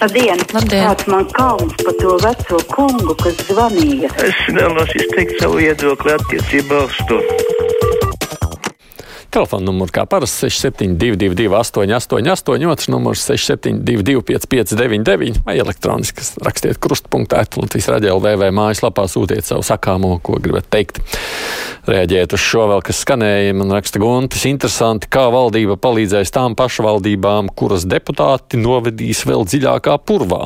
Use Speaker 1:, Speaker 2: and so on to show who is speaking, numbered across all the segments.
Speaker 1: Labdien!
Speaker 2: Labdien.
Speaker 1: Kāds man kauns par to veco kungu, kas zvanīja?
Speaker 3: Es vēlos izteikt savu viedokli attiecībā uz to.
Speaker 4: Telefona numurs kā parasti 6722, 888, otrs numurs 672, 559, vai elektroniski rakstiet krustpunktā, Latvijas raidījā LV mājaslapā sūtiet savu sakāmo, ko gribat teikt. Reaģēt uz šo vēl, kas skanēja, man raksta Guntis, interesanti, kā valdība palīdzēs tām pašvaldībām, kuras deputāti novedīs vēl dziļākā purvā.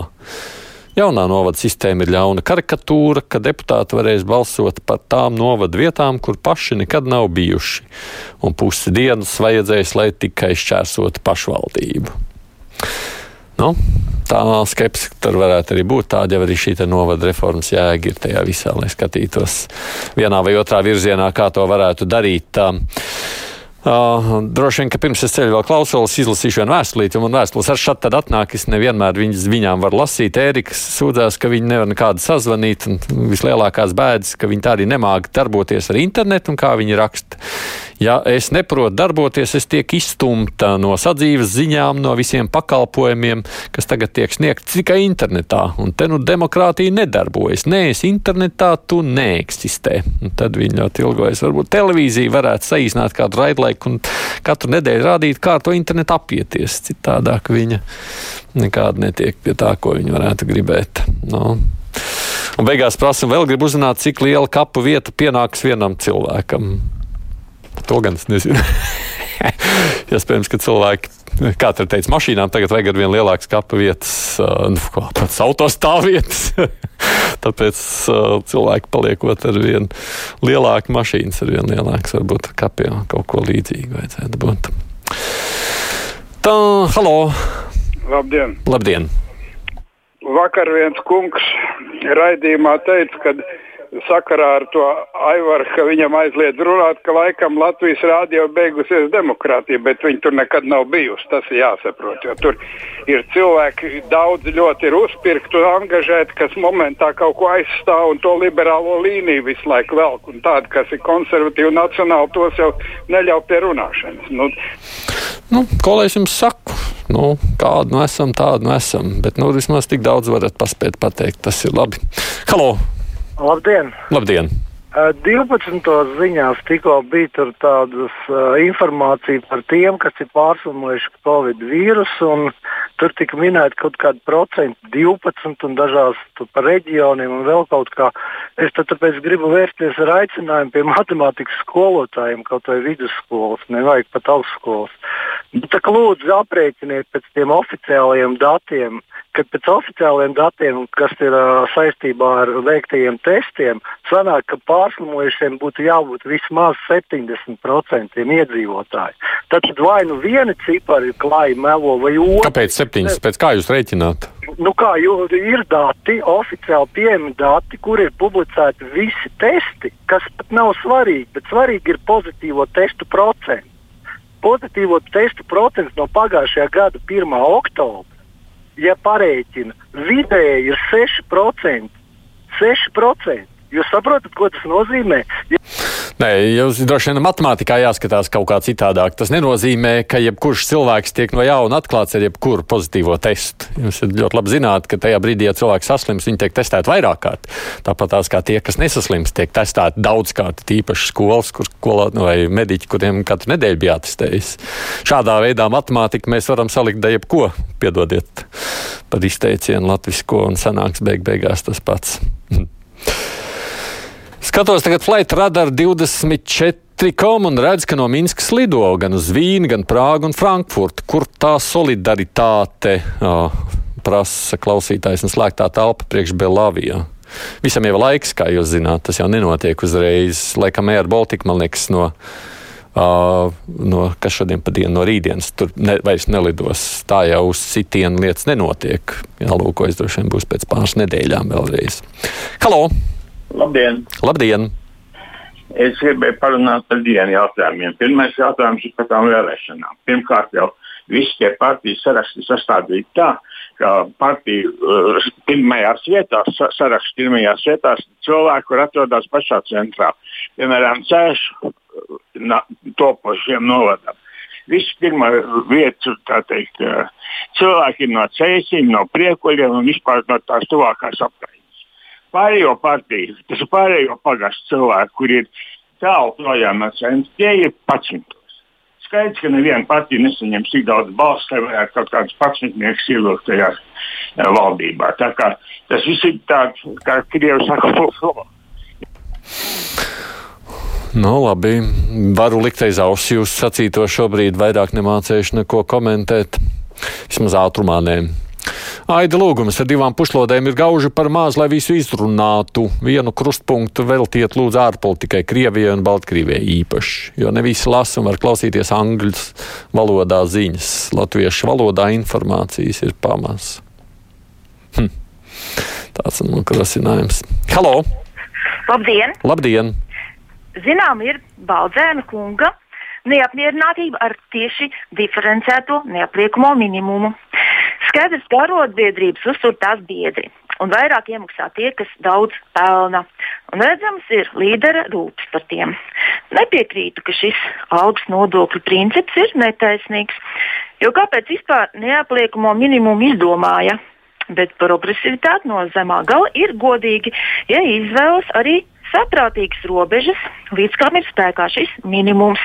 Speaker 4: Jaunā novada sistēma ir ļauna karikatūra, ka deputāti varēs balsot par tām novada vietām, kur paši nekad nav bijuši, un pusi dienas vajadzēs, lai tikai šķērsotu pašvaldību. Nu, tā skepse tur varētu arī būt. Tāda jau arī šī novada reformas jēga ir tajā visā, lai skatītos vienā vai otrā virzienā, kā to varētu darīt. Uh, droši vien, ka pirms es ceļu vēl klausos, izlasīšu vienu vēstulīti, un vēstules ar šādu tad atnāk, es nevienmēr viņas, viņām varu lasīt. Ēriks sūdzās, ka viņi nevar nekādu sazvanīt, un vislielākās bēdas, ka viņi tā arī nemāga darboties ar internetu, un kā viņi raksta. Ja es neprotu darboties, es tiek izstumta no sadzīves ziņām, no visiem pakalpojumiem, kas tagad tiek sniegti tikai internetā. Un te nu demokrātija nedarbojas. Nē, es internetā tu neeksistē. Un tad viņi ļoti ilgojas. Varbūt televīzija varētu saīsināt kādu raidlaiku un katru nedēļu rādīt, kā to internetu apieties. Citādāk viņa nekāda netiek pie tā, ko viņa varētu gribēt. No. Un beigās prasa, vēl gribu uzzināt, cik liela kapu vieta pienāks vienam cilvēkam. To gan es nezinu. Iespējams, ka cilvēki, kā tur teica, mašīnām tagad vajag ar vien lielākas kapa vietas, nu, kā tāds autostāvvietas. Tāpēc uh, cilvēki paliekot ar vien lielāku mašīnas, ar vien lielākas, varbūt ar kapiem kaut ko līdzīgu vajadzētu būt. Tā, halo!
Speaker 5: Labdien!
Speaker 4: Labdien!
Speaker 5: Vakar viens kungs raidījumā teica, ka sakarā ar to Aivaru, ka viņam aizliedz runāt, ka laikam Latvijas rādio beigusies demokrātija, bet viņi tur nekad nav bijusi. Tas ir jāsaprot. Tur ir cilvēki, daudz ļoti ir uzpirkti un angažēti, kas momentā kaut ko aizstāv un to liberālo līniju visu laiku velk. Un tādi, kas ir konservatīvi un nacionāli, tos jau neļauj pie runāšanas. Nu,
Speaker 4: Nu, ko lai es jums saku? Nu, kādu nu esam, tādu nu esam. Bet nu, vismaz tik daudz varat paspēt pateikt. Tas ir labi. Halo!
Speaker 6: Labdien!
Speaker 4: Labdien!
Speaker 6: Uh, 12. ziņās tikko bija tāda uh, informācija par tiem, kas ir pārslimojuši Covid vīrusu. Tur tika minēta kaut kāda procenta, 12 un dažās par reģioniem un vēl kaut kā. Es tāpēc gribu vērsties ar aicinājumu pie matemātikas skolotājiem, kaut vai vidusskolas, nevajag pat augstskolas. Nu, tā kā lūdzu aprēķiniet pēc tiem oficiālajiem datiem, kad pēc oficiāliem datiem, kas ir uh, saistībā ar veiktajiem testiem, sanāk, ka pārslimojušiem būtu jābūt vismaz 70% iedzīvotāji. Tad vai nu viena cipara ir klāja melo vai otra?
Speaker 4: Kāpēc septiņas? Pēc kā jūs rēķināt?
Speaker 6: Nu kā, ir dati, oficiāli pieejami dati, kur ir publicēti visi testi, kas pat nav svarīgi, bet svarīgi ir pozitīvo testu procents. Pozitīvo testu procents no pagājušajā gada 1. oktobra ja parēķina, vidēji ir 6%. 6%. Jūs saprotat, ko tas nozīmē?
Speaker 4: Nē, jūs droši vien matemātikā jāskatās kaut kā citādāk. Tas nenozīmē, ka jebkurš cilvēks tiek no jauna atklāts ar jebkuru pozitīvo testu. Jūs ļoti labi zināt, ka tajā brīdī, ja cilvēks saslims, viņi tiek testēti vairāk kārt. Tāpat tās kā tie, kas nesaslims, tiek testēti daudz kārt, tīpaši skolas kur, skolā, vai mediķi, kuriem katru nedēļu bija jātestējas. Šādā veidā matemātiku mēs varam salikt da jebko, piedodiet par izteicienu latvisko un sanāks beig beigās tas pats. Skatos tagad Flight Radar 24 kom un redz, ka no Minskas lido gan uz Vīnu, gan Prāgu un Frankfurtu. Kur tā solidaritāte oh, prasa klausītājs un slēgtā telpa priekš Belavijā? Visam jau laiks, kā jūs zināt, tas jau nenotiek uzreiz. Laikam Air Baltica, man liekas, no, uh, no kas šodien pa dienu no rītdienas tur ne, vairs nelidos. Tā jau uz sitienu lietas nenotiek. Jālūkojas droši vien būs pēc pāris nedēļām vēlreiz. Halo!
Speaker 7: Labdien!
Speaker 4: Labdien!
Speaker 7: Es gribēju parunāt par diviem jautājumiem. Pirmais jautājums ir par tām vēlēšanām. Pirmkārt, jau visi tie partijas saraksti sastādīti tā, ka partiju uh, pirmajās vietās, sarakstu pirmajās vietās cilvēki, kur atrodas pašā centrā, piemēram, cēšu topošiem novadam. Viss pirmā vieta, tā teikt, cilvēki no cēsīm, no priekuļiem un vispār no tās tuvākās apgājas. Pārējo partiju, tas ir pārējo pagastu cilvēki, kur ir tālu projām no centra, tie ir pacientos. Skaidrs, ka neviena partija nesaņems tik daudz balstu, lai varētu kaut kādus pacientniekus ielūgt tajā valdībā. Tā kā tas viss ir tāds, kā Krievija saka, flow.
Speaker 4: Nu, labi, varu likt aiz auss jūs sacīto šobrīd, vairāk nemācējuši neko komentēt, vismaz ātrumā nē. Aida lūgums ar divām pušlodēm ir gauži par maz, lai visu izrunātu. Vienu krustpunktu veltiet lūdzu ārpolitikai, Krievijai un Baltkrievijai īpaši, jo ne visi lasa un var klausīties angļu valodā ziņas. Latviešu valodā informācijas ir pamaz. Hm. Tāds ir mūsu krasinājums. Halo!
Speaker 2: Labdien!
Speaker 4: Labdien!
Speaker 2: zinām, ir Baldzēna kunga neapmierinātība ar tieši diferencēto neapliekamo minimumu. Skaidrs, ka arotbiedrības uztur tās biedri, un vairāk iemaksā tie, kas daudz pelna. Un redzams, ir līdera rūpes par tiem. Nepiekrītu, ka šis algas nodokļu princips ir netaisnīgs, jo kāpēc vispār neapliekamo minimumu izdomāja? Bet progresivitāte no zemā gala ir godīgi, ja izvēlas arī saprātīgas robežas, līdz kam ir spēkā šis minimums.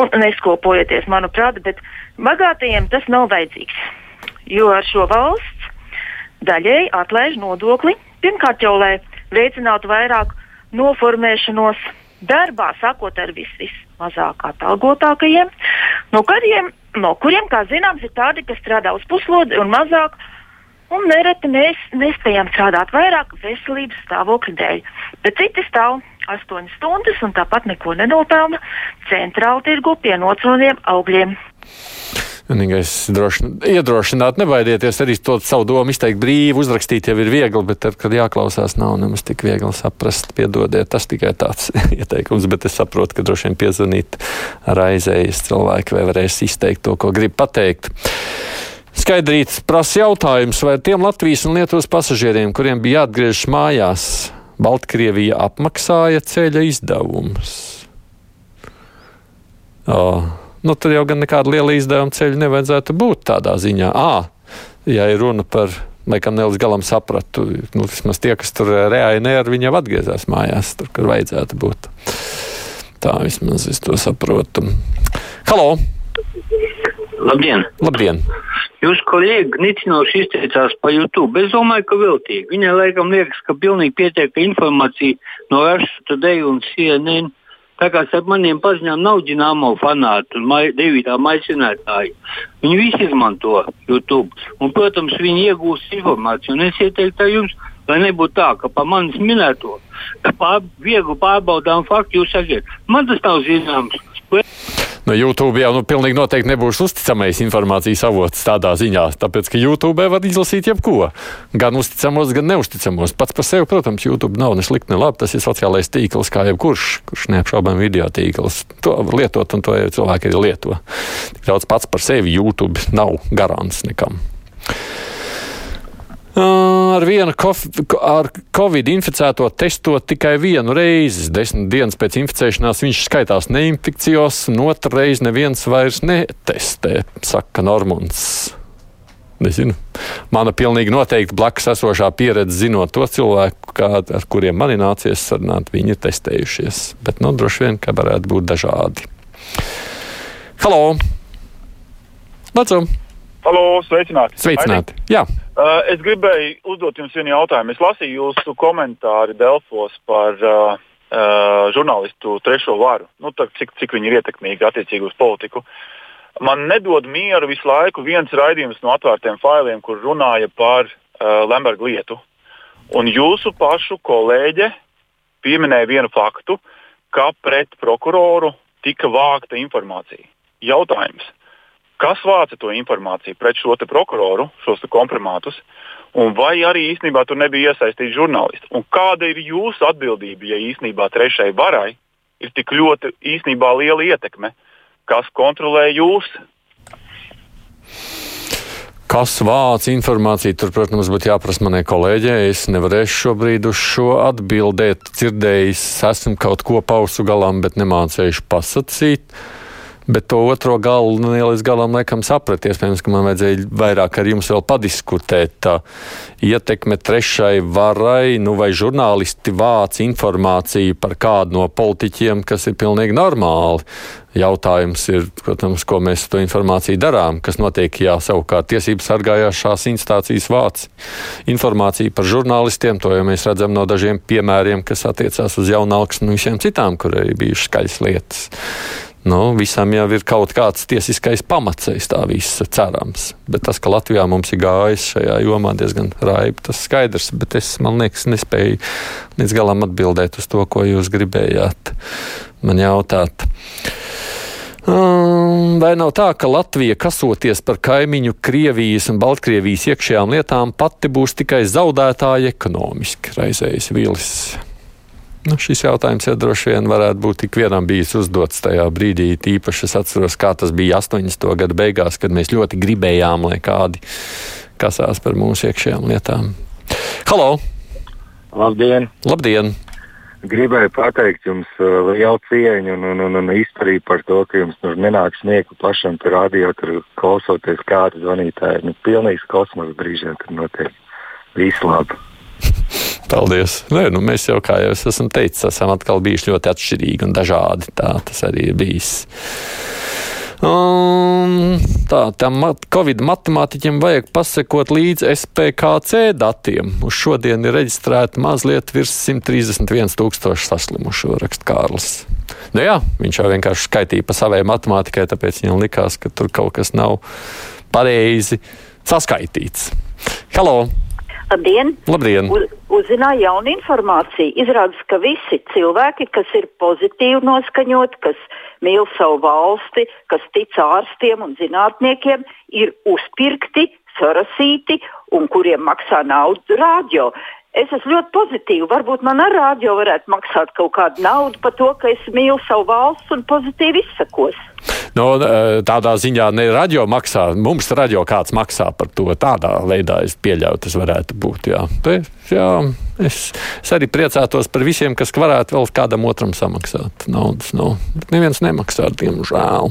Speaker 2: Un neskopojieties, manuprāt, bet bagātajiem tas nav vajadzīgs. Jo ar šo valsts daļēji atlaiž nodokli. Pirmkārt, jau lai veicinātu vairāk noformēšanos darbā, sākot ar vis, vismazāk atalgotākajiem, no kuriem, no kuriem, kā zināms, ir tādi, kas strādā uz puslodzi un mazāk un nereti mēs nespējam strādāt vairāk veselības stāvokļa dēļ. Bet citi stāv 8 stundas un tāpat neko nenopelna centrāla tirgu pie nocelniem augļiem.
Speaker 4: Vienīgais droši, iedrošināt, nebaidieties arī to savu domu izteikt brīvi, uzrakstīt jau ir viegli, bet tad, kad jāklausās, nav nemaz tik viegli saprast. Piedodiet, tas tikai tāds ieteikums, bet es saprotu, ka droši vien piezvanīt raizējas cilvēki vai varēs izteikt to, ko grib pateikt. Skaidrīts prasa jautājums, vai tiem Latvijas un Lietuvas pasažieriem, kuriem bija jāatgriežas mājās, Baltkrievija apmaksāja ceļa izdevumus. Oh, nu, tur jau gan nekāda liela izdevuma ceļa nevajadzētu būt tādā ziņā. À, ja ir runa par, laikam, ne līdz galam sapratu, nu, vismaz tie, kas tur reāli ne ar viņu atgriezās mājās, tur, kur vajadzētu būt. Tā vismaz es to saprotu. Halo!
Speaker 8: Labdien!
Speaker 4: Labdien.
Speaker 8: Jūs kolēģi nicinoši izteicās par YouTube. Es domāju, ka veltīgi. Viņai laikam liekas, ka pilnīgi pietiek informācija no Russia Today un CNN. Tā kā starp maniem paziņām nav ģināmo fanātu un mai, devītā maisinātāji. Viņi visi izmanto YouTube. Un, protams, viņi iegūst informāciju. Un es ieteiktu jums, lai nebūtu tā, ka pa manis minēto pār, viegli pārbaudām faktu jūs sakiet, man tas nav zināms.
Speaker 4: No YouTube jau nu, pilnīgi noteikti nebūs uzticamais informācijas avots tādā ziņā, tāpēc, ka YouTube var izlasīt jebko. Gan uzticamos, gan neusticamos. Pats par sevi, protams, YouTube nav ne slikti, ne labi. Tas ir sociālais tīkls, kā jebkurš, kurš neapšaubām video tīkls. To var lietot, un to jau cilvēki arī lieto. Tik daudz pats par sevi YouTube nav garants nekam. Ar vienu ar covid inficēto testot tikai vienu reizi. Desmit dienas pēc inficēšanās viņš skaitās neinfekcijos, un otru reizi neviens vairs netestē, saka Normons. Nezinu. Mana pilnīgi noteikti blakus esošā pieredze, zinot to cilvēku, kā, ar kuriem man ir nācies sarunāt, viņi ir testējušies. Bet, nu, droši vien, ka varētu būt dažādi. Halo! Lūdzu!
Speaker 9: Halo, sveicināti!
Speaker 4: Sveicināti! Aidi? Jā!
Speaker 9: Uh, es gribēju uzdot jums vienu jautājumu. Es lasīju jūsu komentāru Delfos par uh, uh, žurnālistu trešo varu, nu, tā, cik, cik viņi ir ietekmīgi attiecīgi uz politiku. Man nedod mieru visu laiku viens raidījums no atvērtiem failiem, kur runāja par uh, Lemberga lietu. Un jūsu pašu kolēģe pieminēja vienu faktu, ka pret prokuroru tika vākta informācija. Jautājums kas vāca to informāciju pret šo prokuroru, šos komprimātus, un vai arī īstenībā tur nebija iesaistīti žurnālisti. Un kāda ir jūsu atbildība, ja īstenībā trešai varai ir tik ļoti īstenībā liela ietekme, kas kontrolē jūs?
Speaker 4: Kas vāc informāciju, tur, protams, būtu jāprasa manai kolēģei. Es nevarēšu šobrīd uz šo atbildēt. Dzirdējis, esmu kaut ko pausu galām, bet nemācējuši pasakīt. Bet to otro galu nu, līdz galam laikam saprat. Iespējams, ka man vajadzēja vairāk ar jums vēl padiskutēt. Tā ietekme trešai varai, nu vai žurnālisti vāc informāciju par kādu no politiķiem, kas ir pilnīgi normāli. Jautājums ir, protams, ko mēs ar to informāciju darām, kas notiek, ja savukārt tiesības sargājošās instācijas vāc informāciju par žurnālistiem. To jau mēs redzam no dažiem piemēriem, kas attiecās uz jaunāks un visiem citām, kur arī bijušas skaļas lietas. Nu, visam jau ir kaut kāds tiesiskais pamats aiz tā visa, cerams. Bet tas, ka Latvijā mums ir gājis šajā jomā diezgan raibi, tas skaidrs. Bet es, man liekas, nespēju līdz galam atbildēt uz to, ko jūs gribējāt man jautāt. Um, vai nav tā, ka Latvija, kasoties par kaimiņu Krievijas un Baltkrievijas iekšējām lietām, pati būs tikai zaudētāja ekonomiski, raizējas Vīlis? Nu, šis jautājums jau droši vien varētu būt tik vienam bijis uzdots tajā brīdī. Tīpaši es atceros, kā tas bija 80. gada beigās, kad mēs ļoti gribējām, lai kādi kasās par mūsu iekšējām lietām. Halo!
Speaker 10: Labdien!
Speaker 4: Labdien!
Speaker 10: Gribēju pateikt jums uh, lielu cieņu un, un, un, un izturību par to, ka jums tur nenāk sniegt pašam tur radio, tur klausoties kādu zvanītāju. Nu, pilnīgs kosmos brīžiem tur notiek. Visu labu!
Speaker 4: Paldies. Nē, nu, mēs jau, kā jau es esmu teicis, esam atkal bijuši ļoti atšķirīgi un dažādi. Tā tas arī ir bijis. Um, tā, tam Covid matemātiķiem vajag pasekot līdzi SPKC datiem. Uz šodien ir reģistrēta mazliet virs 131 tūkstoši saslimušo, raksta Kārlis. Nu jā, viņš jau vienkārši skaitīja pa savai matemātikai, tāpēc viņam likās, ka tur kaut kas nav pareizi saskaitīts. Halo!
Speaker 11: Labdien!
Speaker 4: Labdien.
Speaker 11: Uz, uzzināju jaunu informāciju. Izrādās, ka visi cilvēki, kas ir pozitīvi noskaņoti, kas mīl savu valsti, kas tic ārstiem un zinātniekiem, ir uzpirkti, sarasīti un kuriem maksā naudu rādio. Es esmu ļoti pozitīva. Varbūt man ar rādio varētu maksāt kaut kādu naudu par to, ka es mīlu savu valsts un pozitīvi izsakos.
Speaker 4: No, tādā ziņā ne radio maksā, mums radio kāds maksā par to. Tādā veidā es pieļauju, tas varētu būt. Jā. Te, jā, es, es arī priecātos par visiem, kas varētu vēl kādam otram samaksāt naudas. Bet neviens nemaksā, diemžēl.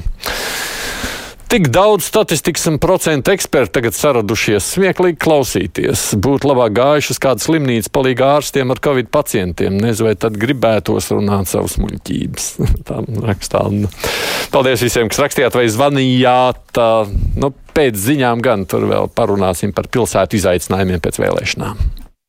Speaker 4: Tik daudz statistikas un procentu eksperti tagad saradušies. Smieklīgi klausīties. Būtu labāk gājuši uz kādu slimnīcu, palīdz ārstiem ar covid pacientiem. Nezinu, vai tad gribētos runāt savas muļķības. Tā rakstā. Paldies visiem, kas rakstījāt vai zvanījāt. Nu, pēc ziņām gan tur vēl parunāsim par pilsētu izaicinājumiem pēc vēlēšanām.